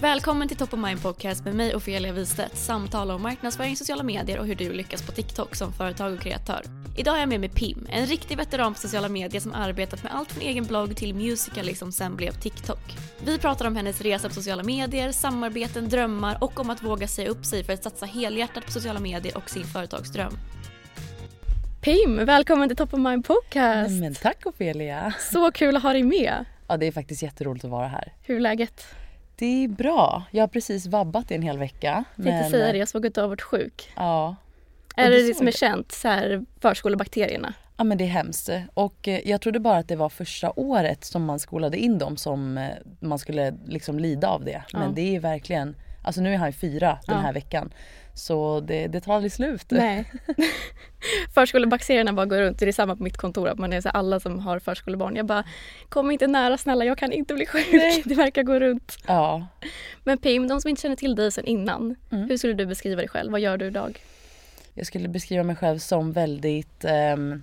Välkommen till Top of Mind Podcast med mig Ofelia Wistedt. Samtal om marknadsföring, sociala medier och hur du lyckas på TikTok som företag och kreatör. Idag är jag med mig Pim, en riktig veteran på sociala medier som arbetat med allt från egen blogg till Musical.ly som sen blev TikTok. Vi pratar om hennes resa på sociala medier, samarbeten, drömmar och om att våga säga upp sig för att satsa helhjärtat på sociala medier och sin företagsdröm. Pim, välkommen till Top of Mind Podcast! Men tack Ofelia! Så kul att ha dig med! Ja det är faktiskt jätteroligt att vara här. Hur är läget? Det är bra. Jag har precis vabbat i en hel vecka. Jag tänkte säga det, jag såg att du har varit sjuk. Ja. Är det det som är känt, så här förskolebakterierna? Ja men det är hemskt. Och eh, jag trodde bara att det var första året som man skolade in dem som eh, man skulle liksom lida av det. Ja. Men det är verkligen, alltså nu är han ju fyra den Ja. här veckan. Så det, det tar aldrig slut. Nej. Förskolebakterierna bara går runt, det är samma på mitt kontor, att man är så alla som har förskolebarn. Jag bara, kom inte nära snälla, jag kan inte bli sjuk. Det verkar gå runt. Ja. Men Pim, de som inte känner till dig sedan innan, Mm. hur skulle du beskriva dig själv? Vad gör du idag? Jag skulle beskriva mig själv som väldigt ehm,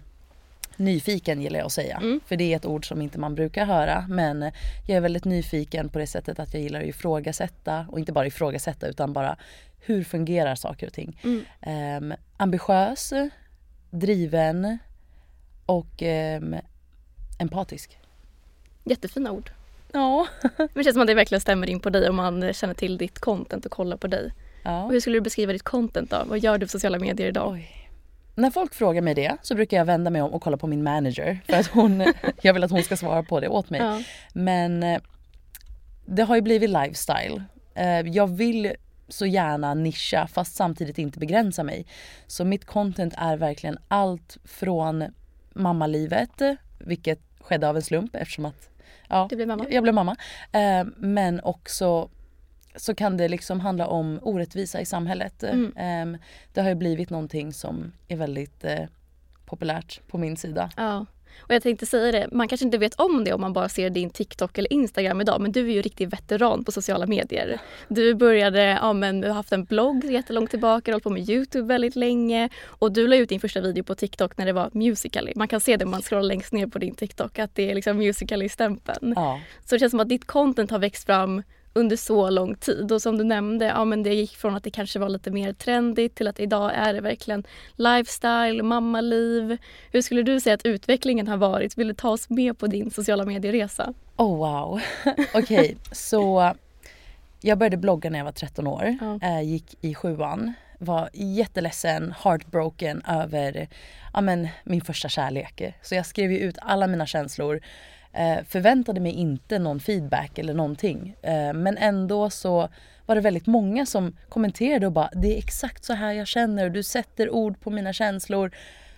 nyfiken gillar jag att säga. Mm. För det är ett ord som inte man brukar höra. Men jag är väldigt nyfiken på det sättet att jag gillar att ifrågasätta. Och inte bara ifrågasätta utan bara hur fungerar saker och ting. Mm. Ehm, ambitiös, driven och ehm, empatisk. Jättefina ord. Ja. Men det känns som att det verkligen stämmer in på dig om man känner till ditt content och kollar på dig. Och ja. hur skulle du beskriva ditt content då? Vad gör du på sociala medier idag? Oj. När folk frågar mig det så brukar jag vända mig om och kolla på min manager. För att hon, jag vill att hon ska svara på det åt mig. Ja. Men eh, det har ju blivit lifestyle. Eh, Jag vill så gärna nischa fast samtidigt inte begränsa mig. Så mitt content är verkligen allt från mammalivet, vilket skedde av en slump eftersom att ja, blev jag blev mamma. Eh, Men också så kan det liksom handla om orättvisa i samhället. Mm. Eh, Det har ju blivit någonting som är väldigt eh, populärt på min sida. Ja. Och jag tänkte säga det, man kanske inte vet om det om man bara ser din TikTok eller Instagram idag men du är ju riktig veteran på sociala medier. Du började, ja men du har haft en blogg jättelångt tillbaka, hållit på med Youtube väldigt länge och du la ut din första video på TikTok när det var Musical.ly. Man kan se det om man scrollar längst ner på din TikTok att det är liksom Musical.ly-stämpeln. Ja. Så det känns som att ditt content har växt fram under så lång tid och som du nämnde, ja men det gick från att det kanske var lite mer trendigt till att idag är det verkligen lifestyle, mammaliv. Hur skulle du säga att utvecklingen har varit? Vill du ta oss med på din sociala medieresa? Oh wow. Okej, så jag började blogga när jag var 13 år. Ja. Eh, gick i sjuan. Var jätteledsen, heartbroken över ja, men, min första kärlek. Så jag skrev ju ut alla mina känslor. Eh, förväntade mig inte någon feedback eller någonting. Eh, men ändå så var det väldigt många som kommenterade och bara det är exakt så här jag känner du sätter ord på mina känslor.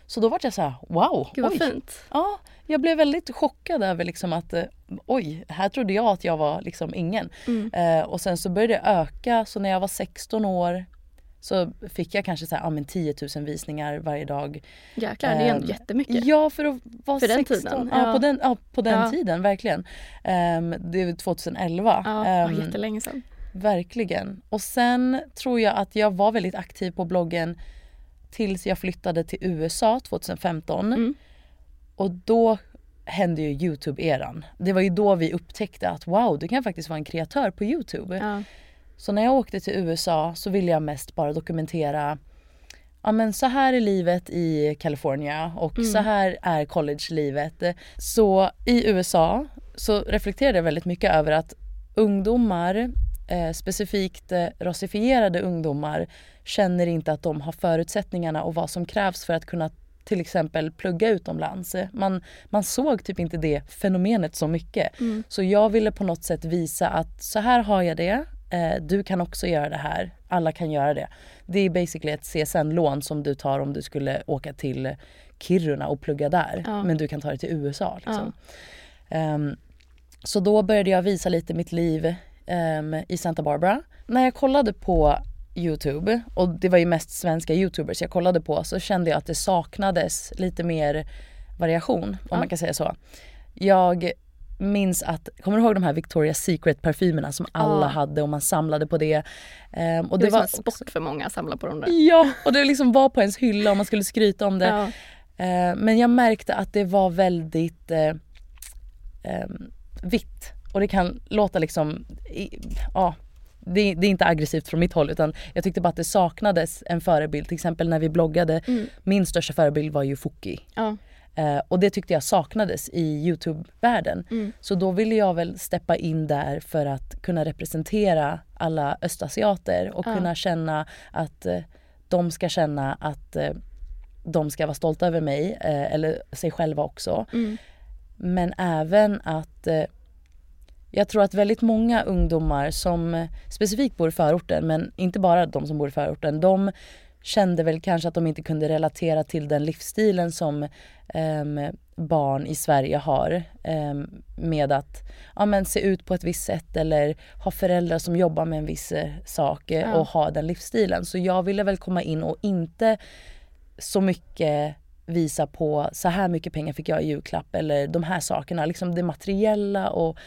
Så då var jag så här wow. Gud vad oj. fint. Ja, jag blev väldigt chockad över liksom att eh, oj, här trodde jag att jag var liksom ingen. Mm. Eh, och sen så började det öka så när jag var 16 år så fick jag kanske så här, ja, men 10 000 visningar varje dag. Jäklar, det är ändå Ehm, jättemycket. Ja för att vara För den 16. tiden, Ja, ja. på den, ja, på den Ja. tiden verkligen. Um, det är 2011. Ja, ja, jättelänge sedan. Verkligen. Och sen tror jag att jag var väldigt aktiv på bloggen tills jag flyttade till USA 2015. Mm. Och då hände ju Youtube-eran. Det var ju då vi upptäckte att wow, du kan faktiskt vara en kreatör på Youtube. Ja. Så när jag åkte till USA så ville jag mest bara dokumentera Ja men så här är livet i California och så här är college-livet. Så i USA så reflekterade jag väldigt mycket över att ungdomar, eh, specifikt eh, rasifierade ungdomar, känner inte att de har förutsättningarna och vad som krävs för att kunna till exempel plugga utomlands. Man, man såg typ inte det fenomenet så mycket. Så jag ville på något sätt visa att så här har jag det. Eh, du kan också göra det här. Alla kan göra det. Det är basically ett CSN-lån som du tar om du skulle åka till Kiruna och plugga där. Ja. Men du kan ta det till USA. Liksom. Ehm, så då började jag visa lite mitt liv ehm, i Santa Barbara. När jag kollade på Youtube, och det var ju mest svenska Youtubers jag kollade på, så kände jag att det saknades lite mer variation, om man kan säga så. Jag minns att, kommer du ihåg de här Victoria's Secret parfymerna som alla Ja. hade och man samlade på det. Ehm, och Det, det var en sport för många att samla på de där. Ja, och det liksom var på ens hylla och man skulle skryta om det. Ja. Eh, men jag märkte att det var väldigt eh, ehm, vitt. Och det kan låta liksom, ja, det, det är inte aggressivt från mitt håll utan jag tyckte bara att det saknades en förebild. Till exempel när vi bloggade, min största förebild var ju Fuki. Ja. Eh, och det tyckte jag saknades i Youtube-världen. Mm. Så då ville jag väl steppa in där för att kunna representera alla östasiater och Ja. kunna känna att eh, de ska känna att eh, de ska vara stolta över mig, eh, eller sig själva också. Mm. Men även att eh, jag tror att väldigt många ungdomar som specifikt bor i förorten, men inte bara de som bor i förorten, de kände väl kanske att de inte kunde relatera till den livsstilen som ehm, barn i Sverige har. ehm, med att ja, men, se ut på ett visst sätt eller ha föräldrar som jobbar med en viss eh, sak eh, Ja. och ha den livsstilen. Så jag ville väl komma in och inte så mycket visa på så här mycket pengar fick jag i julklapp eller de här sakerna. Liksom det materiella och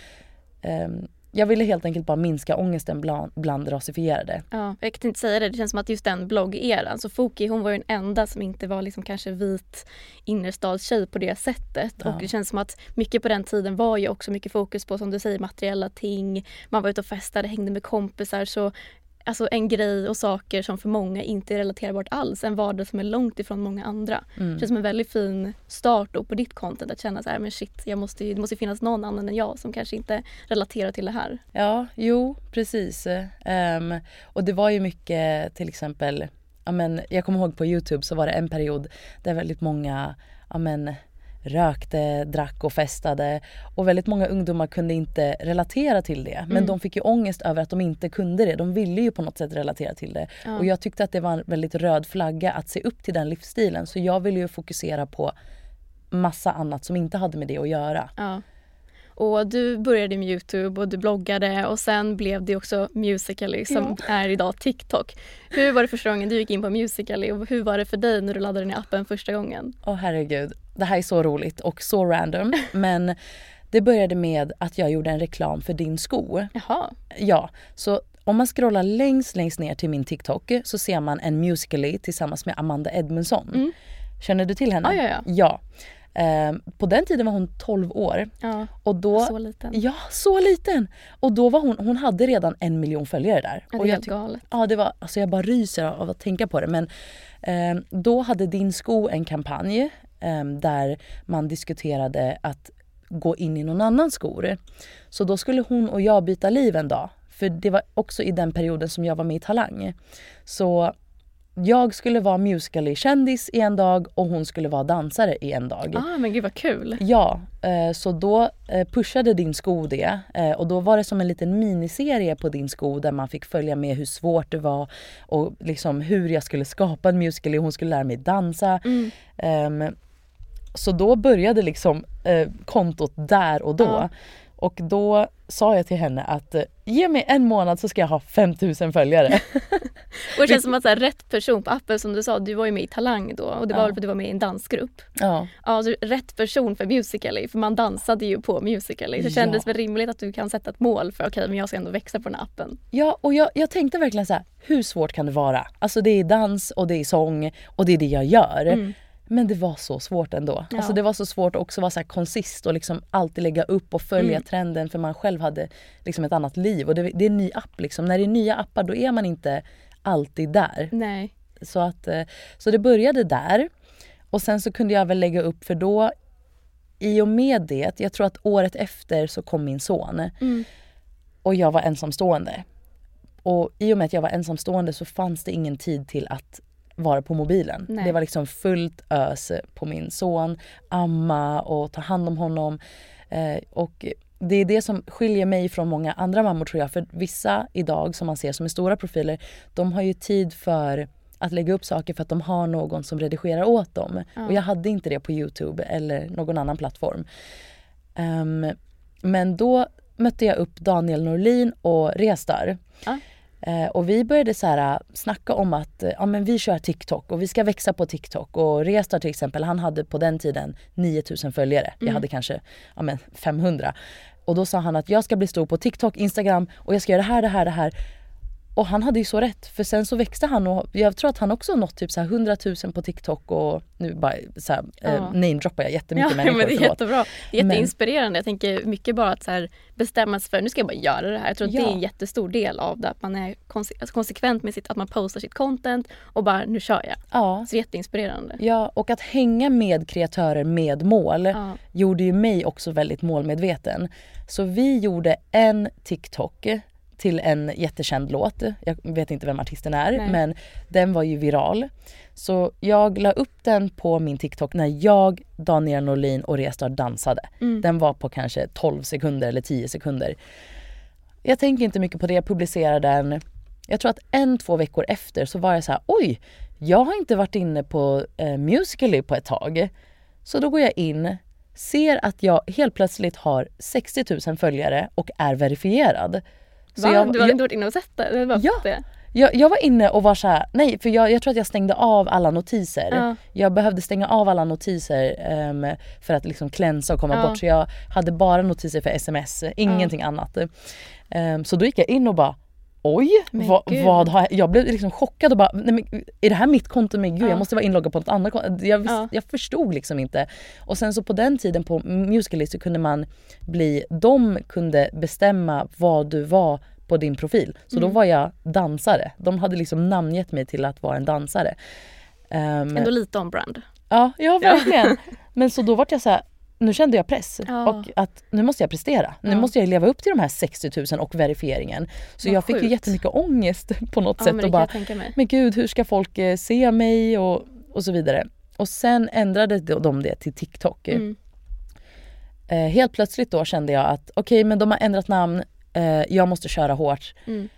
ehm, jag ville helt enkelt bara minska ångesten bland, bland rasifierade. Ja, jag tänkte säga det, det känns som att just den bloggeran, så Foki hon var den enda som inte var liksom kanske vit innerstadstjej på det sättet. Ja. Och det känns som att mycket på den tiden var ju också mycket fokus på som du säger materiella ting. Man var ute och festade, hängde med kompisar. Så Alltså en grej och saker som för många inte är relaterbart alls. En vardag som är långt ifrån många andra. Mm. Det känns som en väldigt fin start på ditt content att känna så här, men shit, jag måste, ju- det måste finnas någon annan än jag som kanske inte relaterar till det här. Ja, jo precis. Ehm, och det var ju mycket till exempel, ja, men, jag kommer ihåg på Youtube så var det en period där väldigt många ja, men, rökte, drack och festade och väldigt många ungdomar kunde inte relatera till det. Men de fick ju ångest över att de inte kunde det. De ville ju på något sätt relatera till det. Ja. Och jag tyckte att det var en väldigt röd flagga att se upp till den livsstilen. Så jag ville ju fokusera på massa annat som inte hade med det att göra. Ja. Och du började med Youtube och du bloggade och sen blev det också Musical.ly som är idag TikTok. Hur var det första gången du gick in på Musical.ly och hur var det för dig när du laddade ner appen första gången? Åh herregud, det här är så roligt och så random. Men det började med att jag gjorde en reklam för din sko. Jaha, Ja, så om man scrollar längst, längst ner till min TikTok så ser man en Musical.ly tillsammans med Amanda Edmundsson. Känner du till henne? Ja, ja, ja. ja. Ehm, på den tiden var hon 12 år. ja. Och då, Så liten. Ja, så liten! Och då var hon, hon hade redan en miljon följare där. Ja, det och jag galet. Ja, det var, alltså jag bara ryser av att tänka på det. Men ehm, då hade Din Sko en kampanj där man diskuterade att gå in i någon annans skor. Så då skulle hon och jag byta liv en dag. För det var också i den perioden som jag var med i Talang. Så jag skulle vara Musical.ly-kändis i en dag och hon skulle vara dansare i en dag. Ah, men gud vad kul. Ja, eh, så då eh, pushade din sko det eh, och då var det som en liten miniserie på din sko där man fick följa med hur svårt det var och liksom hur jag skulle skapa en musical och hon skulle lära mig dansa. Ehm, så då började liksom eh, kontot där och då. Ja. Och då sa jag till henne att eh, ge mig en månad så ska jag ha 5000 följare. Och det känns som att så här, rätt person på appen som du sa, du var ju med i Talang då och det var Ja. väl för att du var med i en dansgrupp. Ja. Ja, så rätt person för Musical.ly för man dansade ju på Musical.ly. Så det Ja. kändes väl rimligt att du kan sätta ett mål för okej men jag ska ändå växa på den här appen. Ja, och jag, jag tänkte verkligen så här, hur svårt kan det vara? Alltså det är dans och det är sång och det är det jag gör. Men det var så svårt ändå. Ja. Alltså det var så svårt att också vara så här konsist och liksom alltid lägga upp och följa Mm. trenden för man själv hade liksom ett annat liv. Och det, det är en ny app liksom. När det är nya appar då är man inte alltid där. Nej. Så, att, eh, så det började där. Och sen så kunde jag väl lägga upp för då i och med det, jag tror att året efter så kom min son. Mm. Och jag var ensamstående. Och i och med att jag var ensamstående så fanns det ingen tid till att vara på mobilen. Nej. Det var liksom fullt ös på min son, amma och ta hand om honom. Eh, och det är det som skiljer mig från många andra mammor tror jag. För vissa idag som man ser som är stora profiler, de har ju tid för att lägga upp saker för att de har någon som redigerar åt dem. Och jag hade inte det på Youtube eller någon annan plattform. Ehm, men då mötte jag upp Daniel Norlin och Restar. Ja. Eh, och vi började så här, snacka om att eh, ja, men vi kör TikTok och vi ska växa på TikTok. Och Restar till exempel, han hade på den tiden 9000 följare. Jag hade kanske ja, men 500. Och då sa han att jag ska bli stor på TikTok, Instagram och jag ska göra det här, det här, det här. Och han hade ju så rätt för sen så växte han och jag tror att han också nått typ så här 100 000 på TikTok och nu bara så här, Ja. eh, namedroppar jag jättemycket Ja, människor, men det är förlåt. jättebra. Jätteinspirerande. Jag tänker mycket bara att så här bestämma sig för nu ska jag bara göra det här. Jag tror att det är Ja. en jättestor del av det. Att man är konse- alltså konsekvent med sitt, att man postar sitt content och bara nu kör jag. Ja. Så jätteinspirerande. Ja, och att hänga med kreatörer med mål Ja. gjorde ju mig också väldigt målmedveten. Så vi gjorde en TikTok till en jättekänd låt. Jag vet inte vem artisten är Nej. men den var ju viral. Så jag la upp den på min TikTok när jag, Daniel Norlin och Restar dansade. Mm. Den var på kanske 12 sekunder eller 10 sekunder. Jag tänker inte mycket på det, jag publicerade den. Jag tror att en, två veckor efter så var jag så här: oj, jag har inte varit inne på eh, Musical.ly på ett tag. Så då går jag in, ser att jag helt plötsligt har 60 000 följare och är verifierad. Så Va? jag, du har jag, inte varit inne och sett det? Du bara Ja. det? jag, jag var inne och var så här, nej för jag, jag tror att jag stängde av alla notiser. Ja. Jag behövde stänga av alla notiser ehm, för att liksom klänsa och komma Ja. bort. Så jag hade bara notiser för sms, ingenting annat. Ehm, så då gick jag in och bara Oj, Men vad, har jag, jag blev liksom chockad och bara, nej men, är det här mitt konto? Men gud Ja. jag måste vara inloggad på något annat konto. Jag, Ja. jag förstod liksom inte. Och sen så på den tiden på Musical.ly så kunde man bli, de kunde bestämma vad du var på din profil. Så Mm. då var jag dansare. De hade liksom namngett mig till att vara en dansare. Ehm, Ändå lite on brand. Ja, ja verkligen. Men så då vart jag så här, nu kände jag press Ja. och att nu måste jag prestera. Nu Ja. måste jag leva upp till de här 60 000 och verifieringen. Så Vad jag fick ju sjukt. jättemycket ångest på något Ja, sätt och bara, men gud hur ska folk eh, se mig och, och så vidare. Och sen ändrade de det till TikTok. Mm. Eh, helt plötsligt då kände jag att okej men de har ändrat namn, eh, jag måste köra hårt. Mm.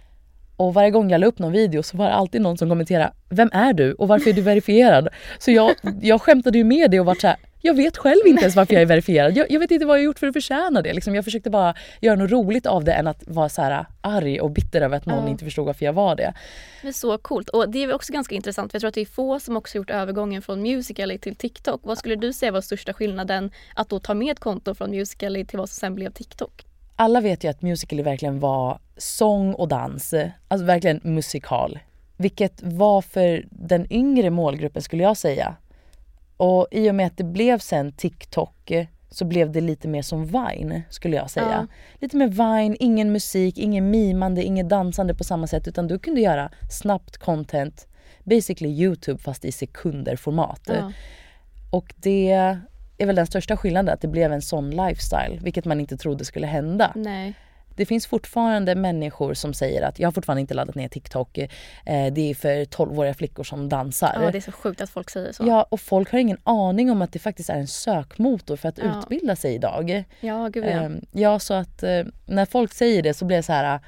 Och varje gång jag la upp någon video så var det alltid någon som kommenterade Vem är du och varför är du verifierad? Så jag, jag skämtade ju med det och var så här, Jag vet själv inte ens varför jag är verifierad. Jag, jag vet inte vad jag har gjort för att förtjäna det. Liksom, jag försökte bara göra något roligt av det än att vara så här arg och bitter över att någon Ja. inte förstod varför jag var det. Det är så coolt. Och det är också ganska intressant för jag tror att det är få som också gjort övergången från Musical.ly till TikTok. Vad skulle du säga var största skillnaden att då ta med ett konto från Musical.ly till vad som sen blev TikTok? Alla vet ju att Musical.ly verkligen var sång och dans, alltså verkligen musikal. Vilket var för den yngre målgruppen skulle jag säga. Och i och med att det blev sen TikTok eh, så blev det lite mer som Vine skulle jag säga. Lite mer Vine, ingen musik, ingen mimande, inget dansande på samma sätt utan du kunde göra snabbt content, basically Youtube fast i sekunder format. Ja. Och det är väl den största skillnaden att det blev en sån lifestyle, vilket man inte trodde skulle hända. Nej. Det finns fortfarande människor som säger att jag har fortfarande inte laddat ner TikTok, eh, det är för 12-åriga flickor som dansar. Ja, det är så sjukt att folk säger så. Ja, och folk har ingen aning om att det faktiskt är en sökmotor för att Ja. utbilda sig idag. Ja, gud ja. Ehm, ja, så att eh, när folk säger det så blir det så här,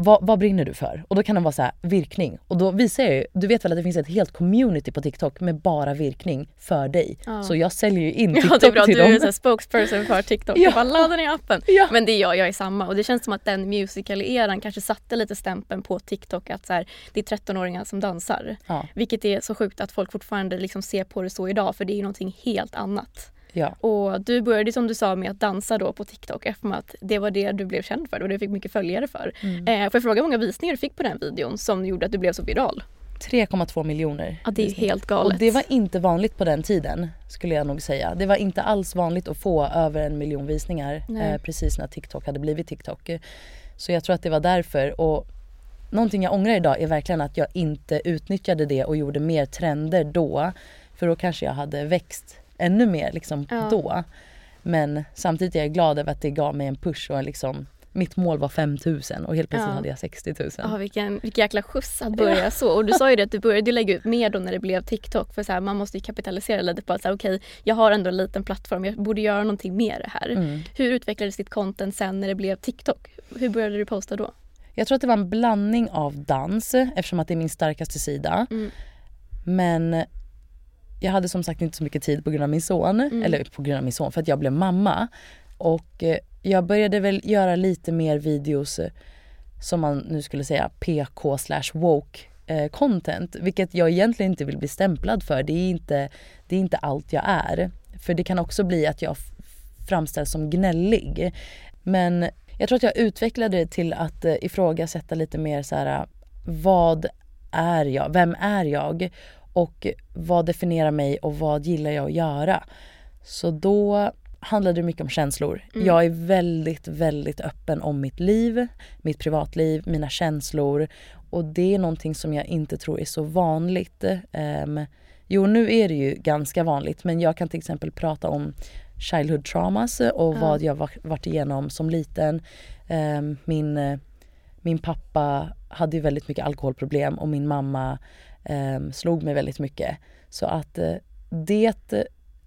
vad, vad brinner du för? Och då kan den vara så här, virkning. Och då visar jag ju, du vet väl att det finns ett helt community på TikTok med bara virkning för dig. Ja. Så jag säljer ju in TikTok Ja det är bra, till du är dem. en sån här spokesperson för TikTok. Ja. Jag bara ladda ner appen. Ja. Men det är jag, jag är samma. Och det känns som att den musical-eran kanske satte lite stämpeln på TikTok att så här, det är 13-åringar som dansar. Ja. Vilket är så sjukt att folk fortfarande liksom ser på det så idag för det är ju någonting helt annat. Ja. Och du började som du sa med att dansa då på TikTok eftersom att det var det du blev känd för och det du fick mycket följare för. Mm. Eh, får jag fråga hur många visningar du fick på den videon som gjorde att du blev så viral? 3,2 miljoner. Ja det är ju helt galet. Och det var inte vanligt på den tiden skulle jag nog säga. Det var inte alls vanligt att få över en miljon visningar eh, precis när TikTok hade blivit TikTok. Så jag tror att det var därför. Och någonting jag ångrar idag är verkligen att jag inte utnyttjade det och gjorde mer trender då. För då kanske jag hade växt ännu mer liksom Ja. då. Men samtidigt är jag glad över att det gav mig en push och liksom mitt mål var 5000 och helt plötsligt Ja. hade jag 60 000. Ja, vilken, vilken jäkla skjuts att börja så. Och du sa ju det att du började lägga ut mer då när det blev TikTok. För så här, man måste ju kapitalisera lite på att okej, jag har ändå en liten plattform, jag borde göra någonting mer här. Mm. Hur utvecklades ditt content sen när det blev TikTok? Hur började du posta då? Jag tror att det var en blandning av dans eftersom att det är min starkaste sida. Mm. Men jag hade som sagt inte så mycket tid på grund av min son. Mm. Eller på grund av min son, för att jag blev mamma. Och eh, jag började väl göra lite mer videos eh, som man nu skulle säga PK slash woke eh, content. Vilket jag egentligen inte vill bli stämplad för. Det är inte, det är inte allt jag är. För det kan också bli att jag framställs som gnällig. Men jag tror att jag utvecklade det till att ifrågasätta lite mer så här vad är jag? Vem är jag? Och vad definierar mig och vad gillar jag att göra? Så då handlade det mycket om känslor. Jag är väldigt, väldigt öppen om mitt liv, mitt privatliv, mina känslor. Och det är någonting som jag inte tror är så vanligt. Ehm, jo, nu är det ju ganska vanligt men jag kan till exempel prata om childhood traumas och vad jag var- varit igenom som liten. Ehm, min, min pappa hade ju väldigt mycket alkoholproblem och min mamma ehm, slog mig väldigt mycket. Så att eh, det eh,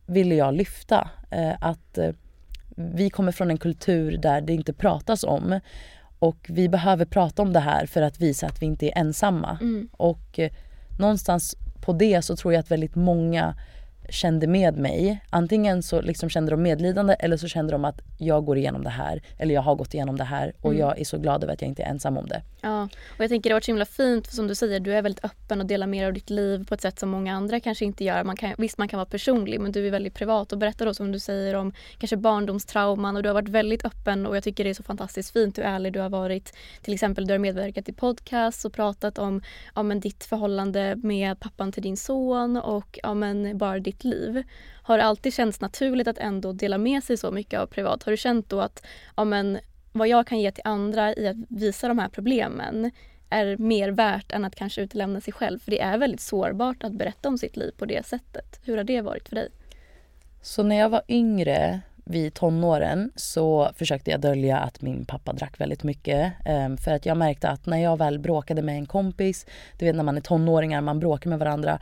ville jag lyfta. Eh, att eh, vi kommer från en kultur där det inte pratas om. Och vi behöver prata om det här för att visa att vi inte är ensamma. Och eh, någonstans på det så tror jag att väldigt många kände med mig. Antingen så liksom kände de medlidande eller så kände de att jag går igenom det här. Eller jag har gått igenom det här och jag är så glad över att jag inte är ensam om det. Ja, och jag tänker det har varit så himla fint för som du säger, du är väldigt öppen och delar mer av ditt liv på ett sätt som många andra kanske inte gör. Man kan, visst, man kan vara personlig men du är väldigt privat och berättar då som du säger om kanske barndomstrauman och du har varit väldigt öppen och jag tycker det är så fantastiskt fint hur ärlig du har varit. Till exempel du har medverkat i podcast och pratat om ja, men ditt förhållande med pappan till din son och ja, men bara ditt liv. Har det alltid känts naturligt att ändå dela med sig så mycket av privat? Har du känt då att ja, men, vad jag kan ge till andra i att visa de här problemen är mer värt än att kanske utelämna sig själv. För det är väldigt sårbart att berätta om sitt liv på det sättet. Hur har det varit för dig? Så när jag var yngre, vid tonåren, så försökte jag dölja att min pappa drack väldigt mycket. Ehm, för att jag märkte att när jag väl bråkade med en kompis, du vet när man är tonåringar, man bråkar med varandra,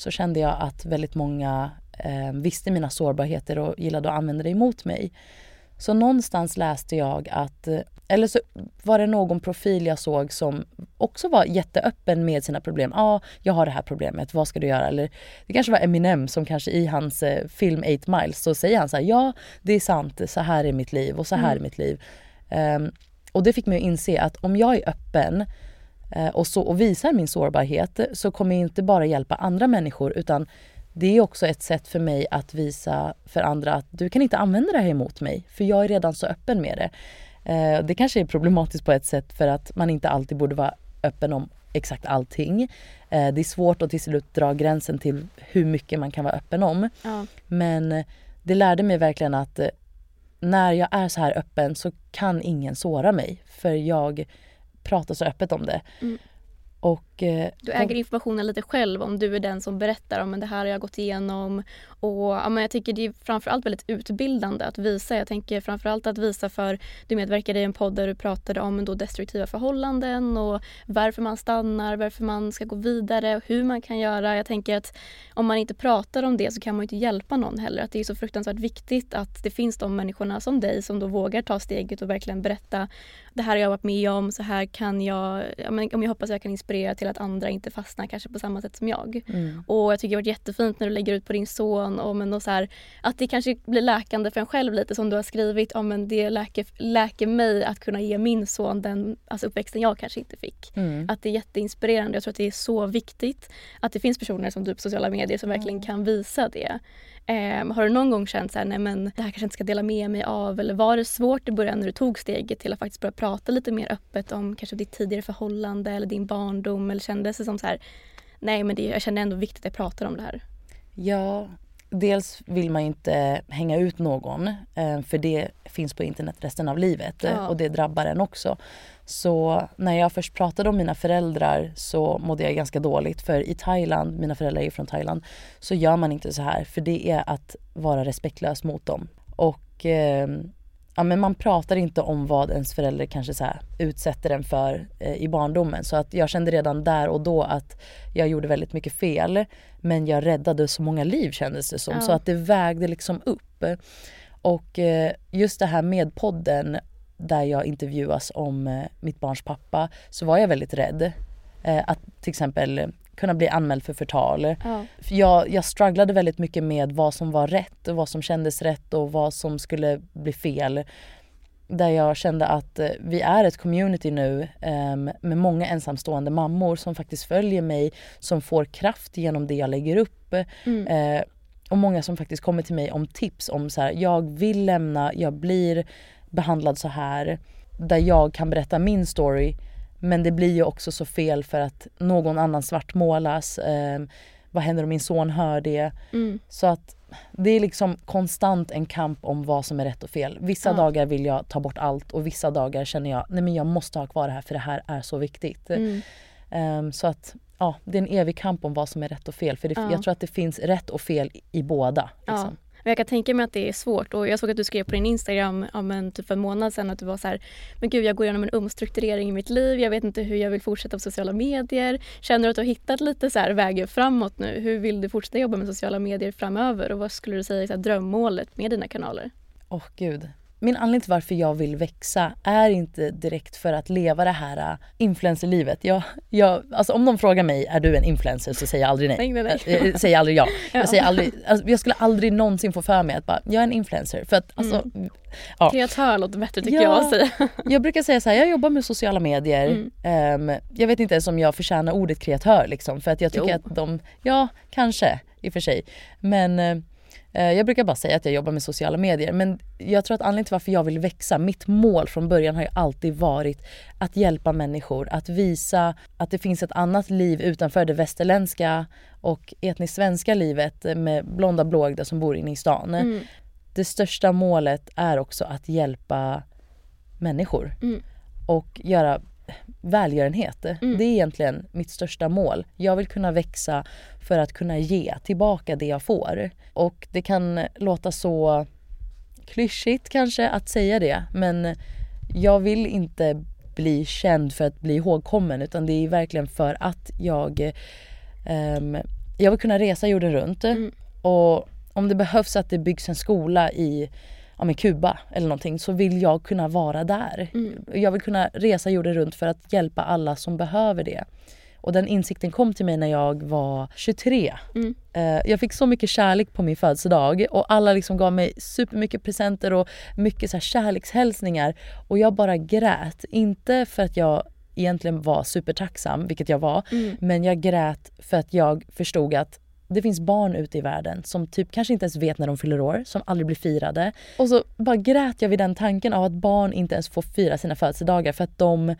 så kände jag att väldigt många eh, visste mina sårbarheter och gillade att använda det emot mig. Så någonstans läste jag att, eh, eller så var det någon profil jag såg som också var jätteöppen med sina problem. Ja, ah, jag har det här problemet, vad ska du göra? Eller det kanske var Eminem som kanske i hans eh, film 8 miles så säger han så här, ja det är sant, så här är mitt liv och så här är mitt liv. Ehm, och det fick mig att inse att om jag är öppen och, så, och visar min sårbarhet så kommer jag inte bara hjälpa andra människor utan det är också ett sätt för mig att visa för andra att du kan inte använda det här emot mig för jag är redan så öppen med det. Eh, det kanske är problematiskt på ett sätt för att man inte alltid borde vara öppen om exakt allting. Eh, det är svårt att till slut dra gränsen till hur mycket man kan vara öppen om. Ja. Men eh, det lärde mig verkligen att eh, när jag är så här öppen så kan ingen såra mig för jag pratar så öppet om det. Och, eh, du äger informationen lite själv om du är den som berättar om det här har jag gått igenom. Och ja, men Jag tycker det är framförallt väldigt utbildande att visa. Jag tänker framförallt att visa för, du medverkade i en podd där du pratade om då destruktiva förhållanden och varför man stannar, varför man ska gå vidare och hur man kan göra. Jag tänker att om man inte pratar om det så kan man inte hjälpa någon heller. Att det är så fruktansvärt viktigt att det finns de människorna som dig som då vågar ta steget och verkligen berätta det här har jag varit med om, så här kan jag, om jag hoppas jag kan inspirera till att andra inte fastnar kanske på samma sätt som jag. Mm. Och jag tycker det har varit jättefint när du lägger ut på din son och, men och så här, att det kanske blir läkande för en själv lite som du har skrivit, ja, men det läker, läker mig att kunna ge min son den alltså uppväxten jag kanske inte fick. Mm. Att det är jätteinspirerande. Jag tror att det är så viktigt att det finns personer som du på sociala medier som verkligen kan visa det. Eh, har du någon gång känt så här, nej men det här kanske inte ska dela med mig av eller var det svårt i början när du tog steget till att faktiskt börja prata lite mer öppet om kanske ditt tidigare förhållande eller din barndom eller kändes det som så här, nej men det, jag känner ändå viktigt att jag pratar om det här? Ja, dels vill man ju inte hänga ut någon eh, för det finns på internet resten av livet ja. och det drabbar en också. Så när jag först pratade om mina föräldrar så mådde jag ganska dåligt för i Thailand, mina föräldrar är från Thailand, så gör man inte så här för det är att vara respektlös mot dem. Och eh, ja, men man pratar inte om vad ens förälder kanske så här utsätter en för eh, i barndomen. Så att jag kände redan där och då att jag gjorde väldigt mycket fel. Men jag räddade så många liv kändes det som. Ja. Så att det vägde liksom upp. Och eh, just det här med podden där jag intervjuas om eh, mitt barns pappa så var jag väldigt rädd. Eh, att till exempel kunna bli anmäld för förtal. Ja. Jag, jag strugglade väldigt mycket med vad som var rätt och vad som kändes rätt och vad som skulle bli fel. Där jag kände att eh, vi är ett community nu um, med många ensamstående mammor som faktiskt följer mig, som får kraft genom det jag lägger upp. Mm. Uh, och många som faktiskt kommer till mig om tips om så här, jag vill lämna, jag blir behandlad så här. Där jag kan berätta min story men det blir ju också så fel för att någon annan svartmålas. Eh, vad händer om min son hör det? Mm. Så att det är liksom konstant en kamp om vad som är rätt och fel. Vissa ja. dagar vill jag ta bort allt och vissa dagar känner jag nej men jag måste ha kvar det här för det här är så viktigt. Mm. Um, så att ja, det är en evig kamp om vad som är rätt och fel. För det, ja. jag tror att det finns rätt och fel i båda. Liksom. Ja. Men jag kan tänka mig att det är svårt och jag såg att du skrev på din Instagram om en, typ för en månad sedan att du var så här, men gud jag går igenom en omstrukturering i mitt liv, jag vet inte hur jag vill fortsätta på sociala medier. Känner du att du har hittat lite så här vägar framåt nu? Hur vill du fortsätta jobba med sociala medier framöver och vad skulle du säga är drömmålet med dina kanaler? Åh oh, gud, min anledning till varför jag vill växa är inte direkt för att leva det här äh, influencerlivet. Jag, jag, alltså om de frågar mig, är du en influencer? Så säger jag aldrig nej. nej, nej. Jag, jag säger aldrig ja. ja. Jag, säger aldrig, alltså, jag skulle aldrig någonsin få för mig att bara, jag är en influencer. För att alltså, mm. ja. Kreatör låter bättre tycker ja, jag att säga. jag brukar säga så här, jag jobbar med sociala medier. Mm. Um, jag vet inte ens om jag förtjänar ordet kreatör liksom. För att jag tycker jo. att de, ja kanske i och för sig. Men uh, Eh, jag brukar bara säga att jag jobbar med sociala medier men jag tror att anledningen till varför jag vill växa, mitt mål från början har ju alltid varit att hjälpa människor, att visa att det finns ett annat liv utanför det västerländska och etniskt svenska livet med blonda blåögda som bor inne i stan. Mm. Det största målet är också att hjälpa människor mm. och göra välgörenhet. Mm. Det är egentligen mitt största mål. Jag vill kunna växa för att kunna ge tillbaka det jag får. Och det kan låta så klyschigt kanske att säga det men jag vill inte bli känd för att bli ihågkommen utan det är verkligen för att jag um, jag vill kunna resa jorden runt mm. och om det behövs att det byggs en skola i ja, men Kuba eller någonting så vill jag kunna vara där. Mm. Jag vill kunna resa jorden runt för att hjälpa alla som behöver det. Och den insikten kom till mig när jag var 23. Mm. Uh, jag fick så mycket kärlek på min födelsedag och alla liksom gav mig supermycket presenter och mycket så här kärlekshälsningar. Och jag bara grät. Inte för att jag egentligen var supertacksam, vilket jag var. Mm. Men jag grät för att jag förstod att det finns barn ute i världen som typ kanske inte ens vet när de fyller år, som aldrig blir firade. Och så bara grät jag vid den tanken av att barn inte ens får fira sina födelsedagar för att de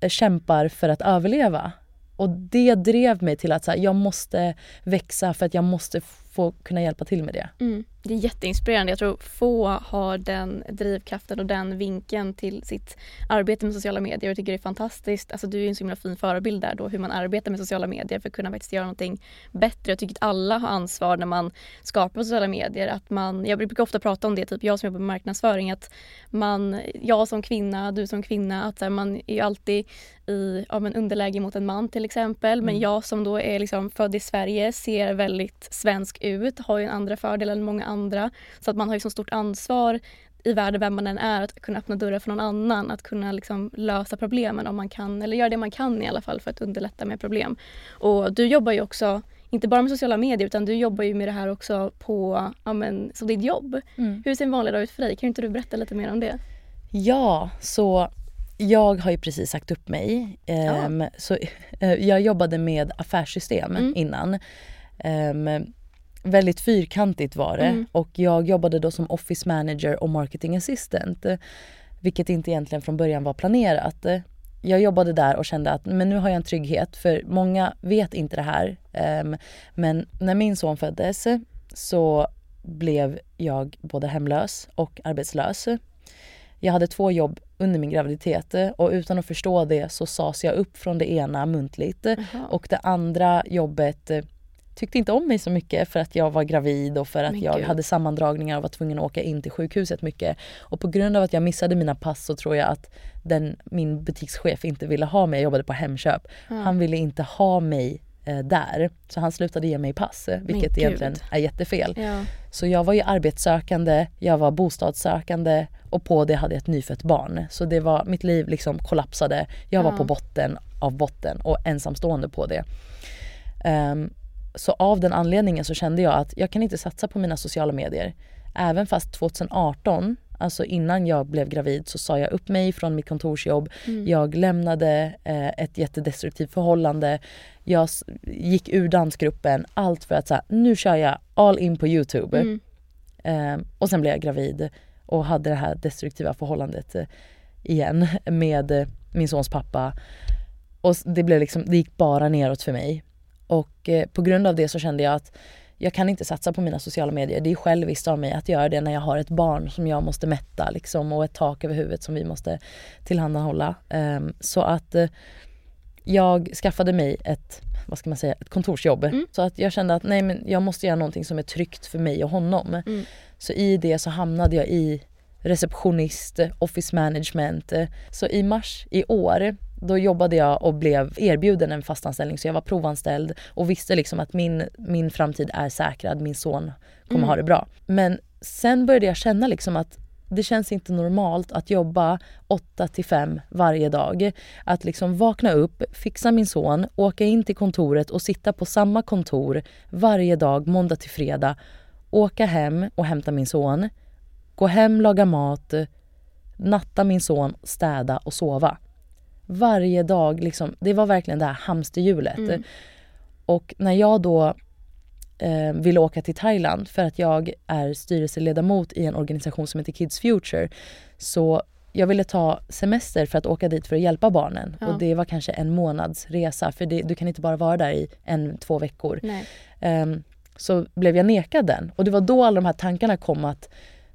eh, kämpar för att överleva. Och det drev mig till att så här, jag måste växa för att jag måste få kunna hjälpa till med det. Mm. Det är jätteinspirerande. Jag tror få har den drivkraften och den vinkeln till sitt arbete med sociala medier. Jag tycker det är fantastiskt. Alltså, du är en så himla fin förebild där då hur man arbetar med sociala medier för att kunna faktiskt göra någonting bättre. Jag tycker att alla har ansvar när man skapar sociala medier. Att man, jag brukar ofta prata om det, typ jag som jobbar med marknadsföring, att man, jag som kvinna, du som kvinna, att här, man är ju alltid i ja, men underläge mot en man till exempel. Men mm. jag som då är liksom född i Sverige ser väldigt svensk ut, har ju en andra fördel än många andra. Så att man har ju så stort ansvar i världen, vem man än är, att kunna öppna dörrar för någon annan. Att kunna liksom lösa problemen om man kan, eller göra det man kan i alla fall för att underlätta med problem. Och du jobbar ju också inte bara med sociala medier utan du jobbar ju med det här också på, ja, men, som ditt jobb. Mm. Hur ser en vanlig dag ut för dig? Kan inte du berätta lite mer om det? Ja, så jag har ju precis sagt upp mig. Ja. Um, så, uh, jag jobbade med affärssystem mm. innan. Um, väldigt fyrkantigt var det mm. och jag jobbade då som office manager och marketing assistant. Vilket inte egentligen från början var planerat. Jag jobbade där och kände att men nu har jag en trygghet för många vet inte det här. Um, men när min son föddes så blev jag både hemlös och arbetslös. Jag hade två jobb under min graviditet och utan att förstå det så sades jag upp från det ena muntligt Aha. och det andra jobbet eh, tyckte inte om mig så mycket för att jag var gravid och för att Men jag Gud. hade sammandragningar och var tvungen att åka in till sjukhuset mycket. Och på grund av att jag missade mina pass så tror jag att den, min butikschef inte ville ha mig, jag jobbade på Hemköp. Mm. Han ville inte ha mig eh, där. Så han slutade ge mig pass, vilket egentligen är jättefel. Ja. Så jag var ju arbetssökande, jag var bostadssökande och på det hade jag ett nyfött barn. Så det var, mitt liv liksom kollapsade. Jag var ja. på botten av botten och ensamstående på det. Um, så av den anledningen så kände jag att jag kan inte satsa på mina sociala medier. Även fast 2018, alltså innan jag blev gravid så sa jag upp mig från mitt kontorsjobb. Mm. Jag lämnade eh, ett jättedestruktivt förhållande. Jag gick ur dansgruppen. Allt för att säga nu kör jag all in på Youtube. Mm. Eh, och sen blev jag gravid och hade det här destruktiva förhållandet eh, igen med eh, min sons pappa. Och det, blev liksom, det gick bara neråt för mig. Och eh, på grund av det så kände jag att jag kan inte satsa på mina sociala medier. Det är själviskt av mig att göra det när jag har ett barn som jag måste mätta liksom, och ett tak över huvudet som vi måste tillhandahålla. Um, så att uh, jag skaffade mig ett, vad ska man säga, ett kontorsjobb. Mm. Så att jag kände att nej men jag måste göra någonting som är tryggt för mig och honom. Mm. Så i det så hamnade jag i receptionist, office management. Så i mars i år då jobbade jag och blev erbjuden en fastanställning så jag var provanställd och visste liksom att min, min framtid är säkrad, min son kommer mm. ha det bra. Men sen började jag känna liksom att det känns inte normalt att jobba 8 till 5 varje dag. Att liksom vakna upp, fixa min son, åka in till kontoret och sitta på samma kontor varje dag måndag till fredag. Åka hem och hämta min son. Gå hem, laga mat, natta min son, städa och sova varje dag, liksom, det var verkligen det här hamsterhjulet. Mm. Och när jag då eh, ville åka till Thailand för att jag är styrelseledamot i en organisation som heter Kids Future. Så jag ville ta semester för att åka dit för att hjälpa barnen. Ja. Och det var kanske en månads resa för det, du kan inte bara vara där i en, två veckor. Um, så blev jag nekad den. Och det var då alla de här tankarna kom att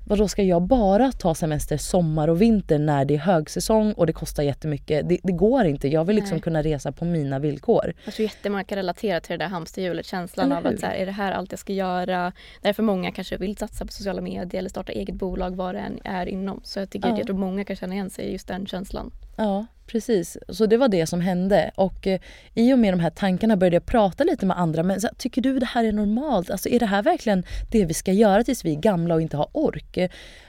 Vadå ska jag bara ta semester sommar och vinter när det är högsäsong och det kostar jättemycket? Det, det går inte. Jag vill liksom Nej. kunna resa på mina villkor. Jag tror jättemånga kan relatera till det där hamsterhjulet. Känslan av att så här, är det här allt jag ska göra? Därför många kanske vill satsa på sociala medier eller starta eget bolag vad det än är inom. Så jag tycker ja. jag tror många kan känna igen sig i just den känslan. Ja, precis. Så det var det som hände. Och eh, i och med de här tankarna började jag prata lite med andra. Men så, tycker du det här är normalt? Alltså är det här verkligen det vi ska göra tills vi är gamla och inte har ork?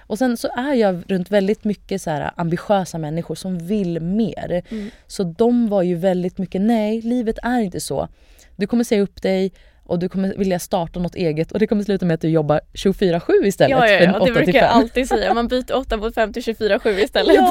Och sen så är jag runt väldigt mycket så här ambitiösa människor som vill mer. Mm. Så de var ju väldigt mycket, nej livet är inte så. Du kommer säga upp dig och du kommer vilja starta något eget och det kommer sluta med att du jobbar 24-7 istället ja, ja, ja. för 8 det brukar jag alltid säga. Man byter 8 mot 5 till 24-7 istället. Ja.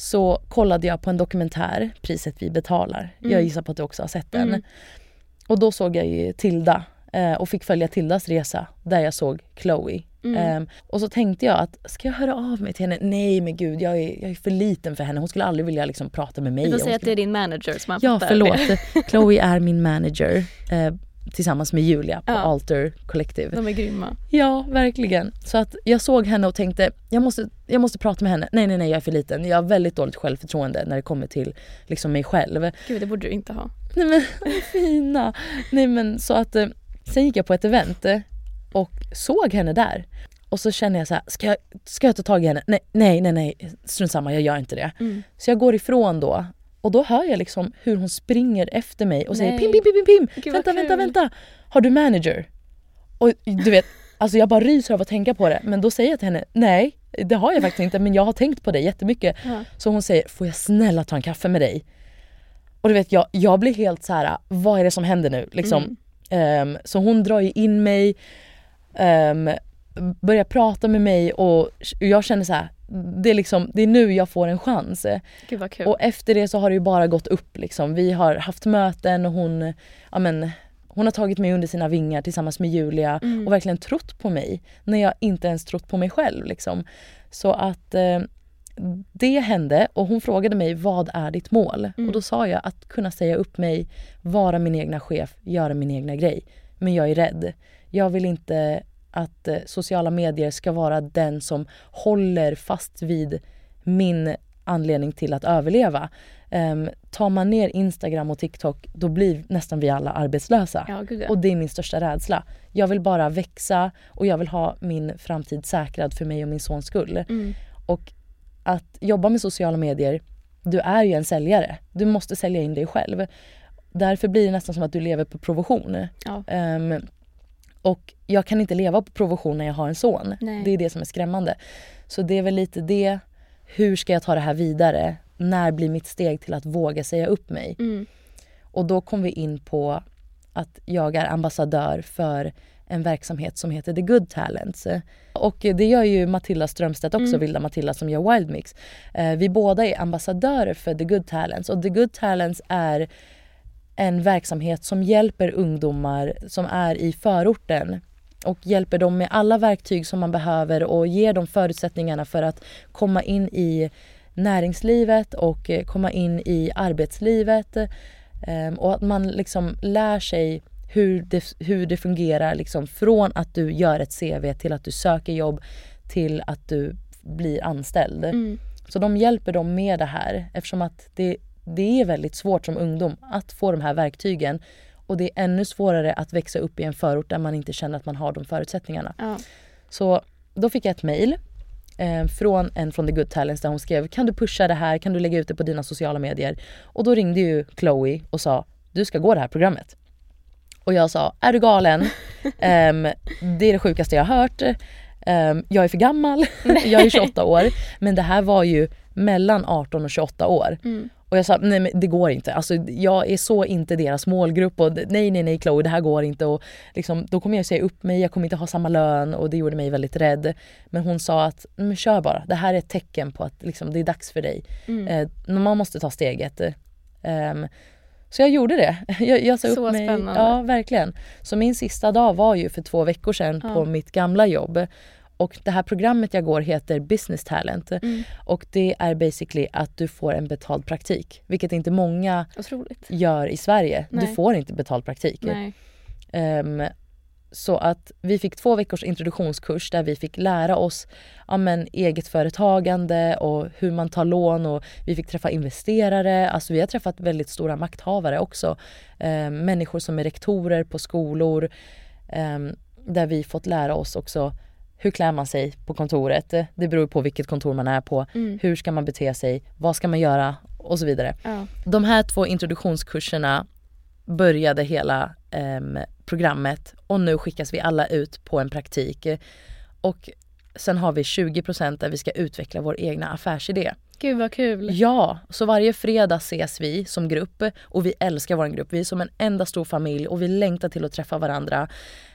så kollade jag på en dokumentär, Priset vi betalar. Jag gissar på att du också har sett den. Mm. Och då såg jag ju Tilda eh, och fick följa Tildas resa där jag såg Chloe. Mm. Ehm, och så tänkte jag att, ska jag höra av mig till henne? Nej men gud, jag är, jag är för liten för henne. Hon skulle aldrig vilja liksom prata med mig. Vi får säga att det skulle- är din manager som har Ja, förlåt. Chloe är min manager eh, tillsammans med Julia på Ja. Alter Collective. De är grymma. Ja, verkligen. Så att jag såg henne och tänkte, jag måste, jag måste prata med henne. Nej, nej, nej, jag är för liten. Jag har väldigt dåligt självförtroende när det kommer till liksom mig själv. Gud det borde du inte ha. Nej men fina. Nej men så att eh, sen gick jag på ett event eh, och såg henne där. Och så känner jag så här, ska jag, ska jag ta tag i henne? Nej, nej, nej, nej, strunt samma, jag gör inte det. Mm. Så jag går ifrån då och då hör jag liksom hur hon springer efter mig och säger Nej. pim, pim, pim, pim, pim. Gud, vänta, vänta, vänta. Har du manager? Och du vet, alltså jag bara ryser av att tänka på det. Men då säger jag till henne, nej det har jag faktiskt inte men jag har tänkt på det jättemycket. Ja. Så hon säger, får jag snälla ta en kaffe med dig? Och du vet jag, jag blir helt så här: vad är det som händer nu? Liksom. Ehm, så hon drar ju in mig, um, börjar prata med mig och jag känner så här, det är, liksom, det är nu jag får en chans. Gud vad kul. Och efter det så har det ju bara gått upp liksom. Vi har haft möten och hon, ja men, hon har tagit mig under sina vingar tillsammans med Julia och verkligen trott på mig när jag inte ens trott på mig själv. Liksom. Så att eh, det hände och hon frågade mig vad är ditt mål? Och då sa jag att kunna säga upp mig, vara min egna chef, göra min egna grej. Men jag är rädd. Jag vill inte att eh, sociala medier ska vara den som håller fast vid min anledning till att överleva. Um, tar man ner Instagram och TikTok då blir nästan vi alla arbetslösa. Ja, gud, ja. Och det är min största rädsla. Jag vill bara växa och jag vill ha min framtid säkrad för mig och min sons skull. Mm. Och att jobba med sociala medier, du är ju en säljare. Du måste sälja in dig själv. Därför blir det nästan som att du lever på provision. Ja. Ehm, och jag kan inte leva på provision när jag har en son. Nej. Det är det som är skrämmande. Så det är väl lite det. Hur ska jag ta det här vidare? När blir mitt steg till att våga säga upp mig? Mm. Och då kom vi in på att jag är ambassadör för en verksamhet som heter The Good Talents. Och det gör ju Matilda Strömstedt också, Vilda Matilda som gör Wild Mix. Eh, Vi båda är ambassadörer för The Good Talents och The Good Talents är en verksamhet som hjälper ungdomar som är i förorten och hjälper dem med alla verktyg som man behöver och ger dem förutsättningarna för att komma in i näringslivet och eh, komma in i arbetslivet. Ehm, Och att man liksom lär sig hur det, hur det fungerar liksom från att du gör ett CV till att du söker jobb till att du blir anställd. Så de hjälper dem med det här eftersom att det, det är väldigt svårt som ungdom att få de här verktygen. Och det är ännu svårare att växa upp i en förort där man inte känner att man har de förutsättningarna. Ja. Så då fick jag ett mail eh, från en från The Good Talents där hon skrev kan du pusha det här, kan du lägga ut det på dina sociala medier? Och då ringde ju Chloe och sa du ska gå det här programmet. Och jag sa är du galen? Ehm, det är det sjukaste jag har hört. Ehm, jag är för gammal, jag är 28 år. Men det här var ju mellan 18 och 28 år. Och jag sa nej men det går inte. Alltså, jag är så inte deras målgrupp och nej nej nej Chloe det här går inte. Och liksom, då kommer jag säga upp mig, jag kommer inte ha samma lön och det gjorde mig väldigt rädd. Men hon sa att men kör bara, det här är ett tecken på att liksom, det är dags för dig. Eh, man måste ta steget. Ehm, så jag gjorde det. Jag, jag sa upp Så mig. spännande. Ja verkligen. Så min sista dag var ju för två veckor sedan på mitt gamla jobb. Och det här programmet jag går heter Business Talent. Mm. Och det är basically att du får en betald praktik. Vilket inte många Otroligt. gör i Sverige. Du Nej. får inte betald praktik. Ehm, så att vi fick två veckors introduktionskurs där vi fick lära oss ja, men, eget företagande och hur man tar lån och vi fick träffa investerare. Alltså vi har träffat väldigt stora makthavare också. Eh, människor som är rektorer på skolor. Eh, där vi fått lära oss också hur klär man sig på kontoret? Det beror på vilket kontor man är på. Mm. Hur ska man bete sig? Vad ska man göra? Och så vidare. Ja. De här två introduktionskurserna började hela em, programmet och nu skickas vi alla ut på en praktik. Och sen har vi 20% där vi ska utveckla vår egna affärsidé. Gud vad kul. Ja, så varje fredag ses vi som grupp och vi älskar vår grupp. Vi är som en enda stor familj och vi längtar till att träffa varandra.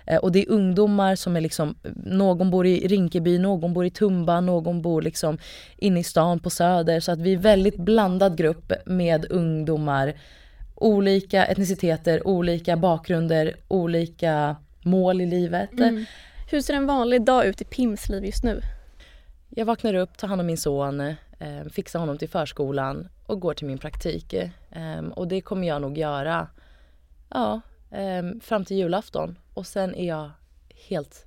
Eh, Och det är ungdomar som är liksom, någon bor i Rinkeby, någon bor i Tumba, någon bor liksom inne i stan på Söder. Så att vi är väldigt blandad grupp med ungdomar. Olika etniciteter, olika bakgrunder, olika mål i livet. Mm. Hur ser en vanlig dag ut i Pims liv just nu? Jag vaknar upp, tar hand om min son, eh, fixar honom till förskolan och går till min praktik. Eh, och det kommer jag nog göra ja, eh, fram till julafton. Och sen är jag helt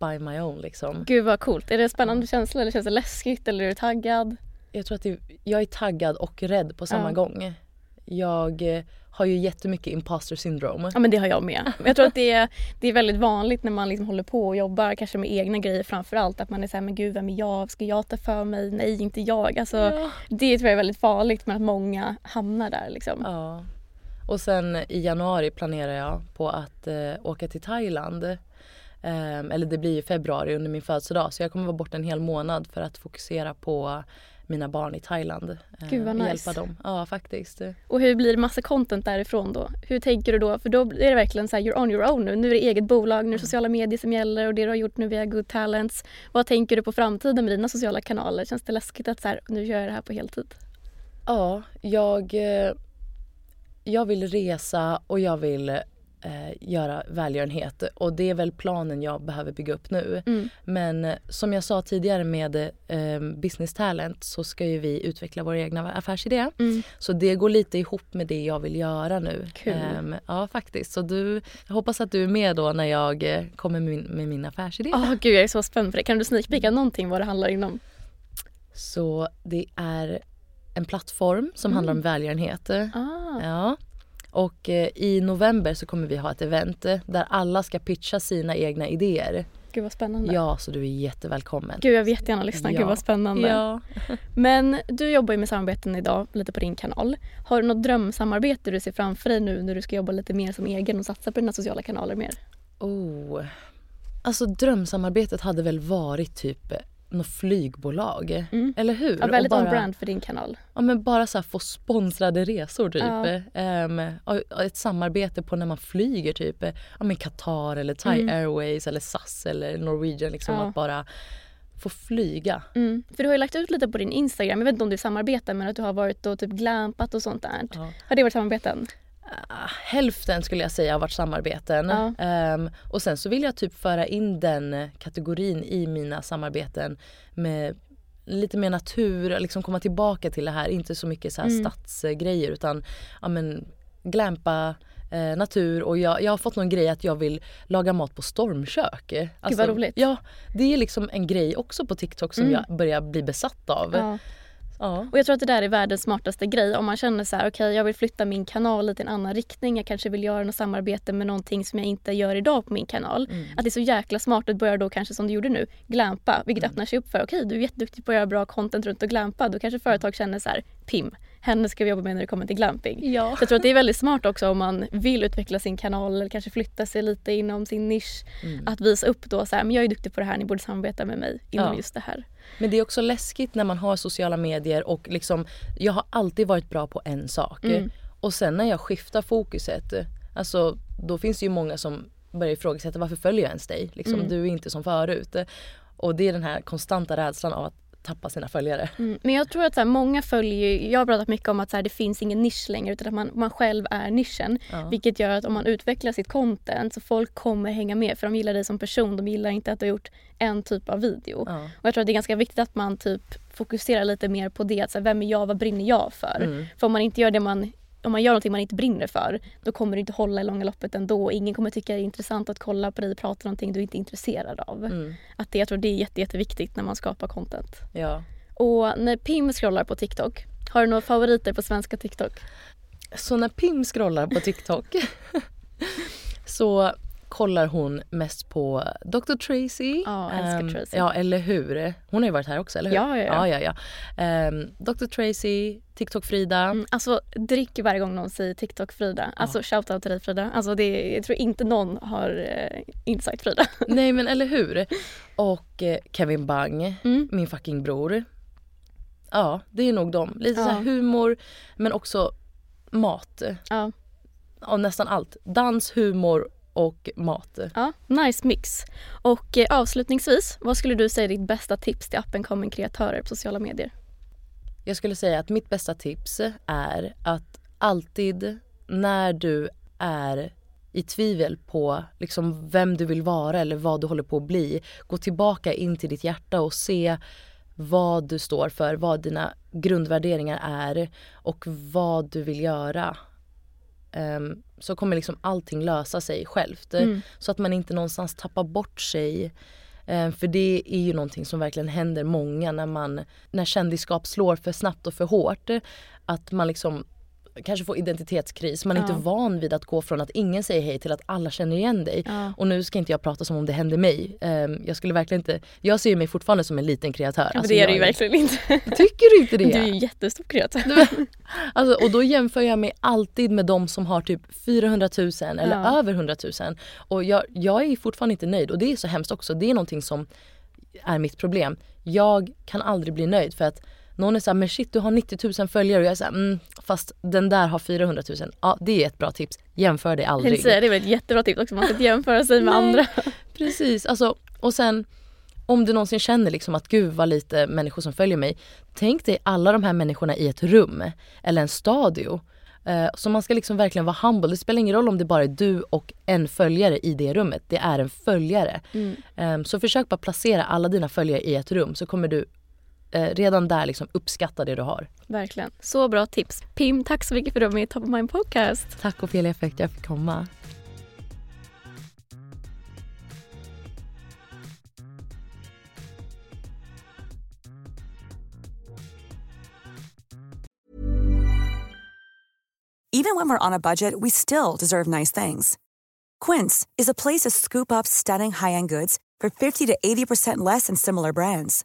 by my own liksom. Gud vad coolt. Är det en spännande känsla eller känns det läskigt eller är du taggad? Jag tror att det, jag är taggad och rädd på samma Ja. gång. Jag eh, har ju jättemycket imposter syndrome. Ja men det har jag med. Jag tror att det är, det är väldigt vanligt när man liksom håller på och jobbar kanske med egna grejer framförallt att man är såhär men gud vem är jag? Ska jag ta för mig? Nej inte jag. Alltså, Ja. Det tror jag är väldigt farligt men att många hamnar där liksom. Ja. Och sen i januari planerar jag på att eh, åka till Thailand. Ehm, eller det blir i februari under min födelsedag så jag kommer vara borta en hel månad för att fokusera på mina barn i Thailand. eh, Gud, vad nice. Hjälpa dem. Ja faktiskt. Och hur blir det massa content därifrån då? Hur tänker du då? För då är det verkligen så här, you're on your own nu. Nu är det eget bolag, nu är det sociala medier som gäller och det du har gjort nu via Good Talents. Vad tänker du på framtiden med dina sociala kanaler? Känns det läskigt att så här, nu gör jag det här på heltid? Ja, jag, eh, jag vill resa och jag vill eh, göra välgörenhet och det är väl planen jag behöver bygga upp nu. Mm. Men eh, som jag sa tidigare med eh, Business Talent så ska ju vi utveckla vår egna affärsidé. Mm. Så det går lite ihop med det jag vill göra nu. Kul. Ehm, ja faktiskt. Så du, jag hoppas att du är med då när jag eh, kommer med min, med min affärsidé. Åh gud jag är så spänd på det. Kan du sneakpeaka någonting vad det handlar inom? Så det är en plattform som handlar om välgörenhet. Ah, Ja. Och eh, i november så kommer vi ha ett event eh, där alla ska pitcha sina egna idéer. gud vad spännande. Ja, så du är jättevälkommen. Gud jag vill jättegärna lyssna. Ja. Gud vad spännande. Ja. Men du jobbar ju med samarbeten idag lite på din kanal. Har du något drömsamarbete du ser framför dig nu när du ska jobba lite mer som egen och satsa på dina sociala kanaler mer? Oh. Alltså drömsamarbetet hade väl varit typ något flygbolag. Mm. Eller hur? Ja, väldigt Och bara, on-brand för din kanal. Ja, men bara så få sponsrade resor typ. Ja. Och ett samarbete på när man flyger typ. Ja, men Qatar eller Thai Mm. Airways eller SAS eller Norwegian. Liksom, Ja. Att bara få flyga. Mm. För du har ju lagt ut lite på din Instagram, jag vet inte om du samarbetar men att du har varit och typ glampat och sånt där. Ja. Har det varit samarbeten? Ah, Hälften skulle jag säga har varit samarbeten. Ja. Ehm, och sen så vill jag typ föra in den kategorin i mina samarbeten med lite mer natur, liksom komma tillbaka till det här. Inte så mycket så här Mm. stadsgrejer utan ja, men, glampa, eh, natur och jag, jag har fått någon grej att jag vill laga mat på stormkök. Alltså, vad roligt. Ja, det är liksom en grej också på TikTok som Mm. jag börjar bli besatt av. Ja. Ja. Och jag tror att det där är världens smartaste grej. Om man känner så här, okej jag vill flytta min kanal lite i en annan riktning. Jag kanske vill göra något samarbete med någonting som jag inte gör idag på min kanal. Mm. Att det är så jäkla smart att börja då kanske som du gjorde nu, glampa. Vilket Mm. öppnar sig upp för, okej du är jätteduktig på att göra bra content runt och glampa. Då kanske företag känner så här, Pim, henne ska vi jobba med när det kommer till glamping. Ja. Så jag tror att det är väldigt smart också om man vill utveckla sin kanal eller kanske flytta sig lite inom sin nisch. Mm. Att visa upp då så här, men jag är duktig på det här, ni borde samarbeta med mig inom Ja. just det här. Men det är också läskigt när man har sociala medier och liksom, jag har alltid varit bra på en sak. Mm. Och sen när jag skiftar fokuset, alltså då finns det ju många som börjar ifrågasätta varför följer jag ens dig? Liksom, Mm. Du är inte som förut. Och det är den här konstanta rädslan av att tappa sina följare. Mm. Men jag tror att så här, många följer jag har pratat mycket om att så här, det finns ingen nisch längre utan att man, man själv är nischen. Ja. Vilket gör att om man utvecklar sitt content så folk kommer hänga med för de gillar dig som person. De gillar inte att du har gjort en typ av video. Ja. Och jag tror att det är ganska viktigt att man typ fokuserar lite mer på det. Att, så här, vem är jag? Vad brinner jag för? Mm. För om man inte gör det man om man gör någonting man inte brinner för då kommer det inte hålla i långa loppet ändå. Ingen kommer tycka det är intressant att kolla på dig och prata någonting du inte är intresserad av. Mm. Att det, jag tror det är jätte, jätteviktigt när man skapar content. Ja. Och när Pim scrollar på TikTok, har du några favoriter på svenska TikTok? Så när Pim scrollar på TikTok så kollar hon mest på Dr Tracy. Ja, älskar Ehm, Tracy. Ja, eller hur? Hon har ju varit här också, eller hur? Ja, ja, ja. ja, ja, ja. Ehm, Dr Tracy, TikTok-Frida. Mm, alltså drick varje gång någon säger TikTok Frida. Alltså shoutout till dig Frida. Alltså det, jag tror inte någon har eh, insight Frida. Nej men eller hur? Och eh, Kevin Bang, Mm. min fucking bror. Ja, det är nog dem. Lite så här Ja. humor men också mat. Ja. Ja, nästan allt. Dans, humor och mat. Ja, nice mix. Och eh, avslutningsvis, vad skulle du säga är ditt bästa tips till appen coming kreatörer på sociala medier? Jag skulle säga att mitt bästa tips är att alltid när du är i tvivel på liksom vem du vill vara eller vad du håller på att bli, gå tillbaka in till ditt hjärta och se vad du står för, vad dina grundvärderingar är och vad du vill göra. Ehm, så kommer liksom allting lösa sig självt. Mm. Så att man inte någonstans tappar bort sig. Ehm, för det är ju någonting som verkligen händer många när man när kändisskap slår för snabbt och för hårt. Att man liksom kanske får identitetskris. Man är Ja. inte van vid att gå från att ingen säger hej till att alla känner igen dig. Ja. Och nu ska inte jag prata som om det hände mig. Ehm, jag skulle verkligen inte, jag ser mig fortfarande som en liten kreatör. Ja, men Alltså, det är jag du ju verkligen inte. Tycker du inte det? Du är ju en jättestor kreatör. Alltså, och då jämför jag mig alltid med de som har typ 400 000 eller Ja. över 100 000. Och jag, jag är fortfarande inte nöjd och det är så hemskt också. Det är någonting som är mitt problem. Jag kan aldrig bli nöjd för att någon är såhär, men shit du har 90 000 följare och jag är såhär, mm, fast den där har 400 000. Ja det är ett bra tips. Jämför dig Jag aldrig. tänkte säga, det är väl ett jättebra tips också, man ska inte jämföra sig med Nej. andra. Precis, alltså, och sen om du någonsin känner liksom att gud vad lite människor som följer mig. Tänk dig alla de här människorna i ett rum eller en stadio. Eh, Så man ska liksom verkligen vara humble. Det spelar ingen roll om det bara är du och en följare i det rummet. Det är en följare. Eh, Så försök bara placera alla dina följare i ett rum så kommer du eh, redan där liksom uppskatta det du har. Verkligen. Så bra tips. Pim, tack så mycket för att du var med i Top of Mind Podcast. Tack Ofelia för att jag fick komma. Even when we're on a budget, we still deserve nice things. Quince is a place to scoop up stunning high-end goods for 50 to 80% less than similar brands.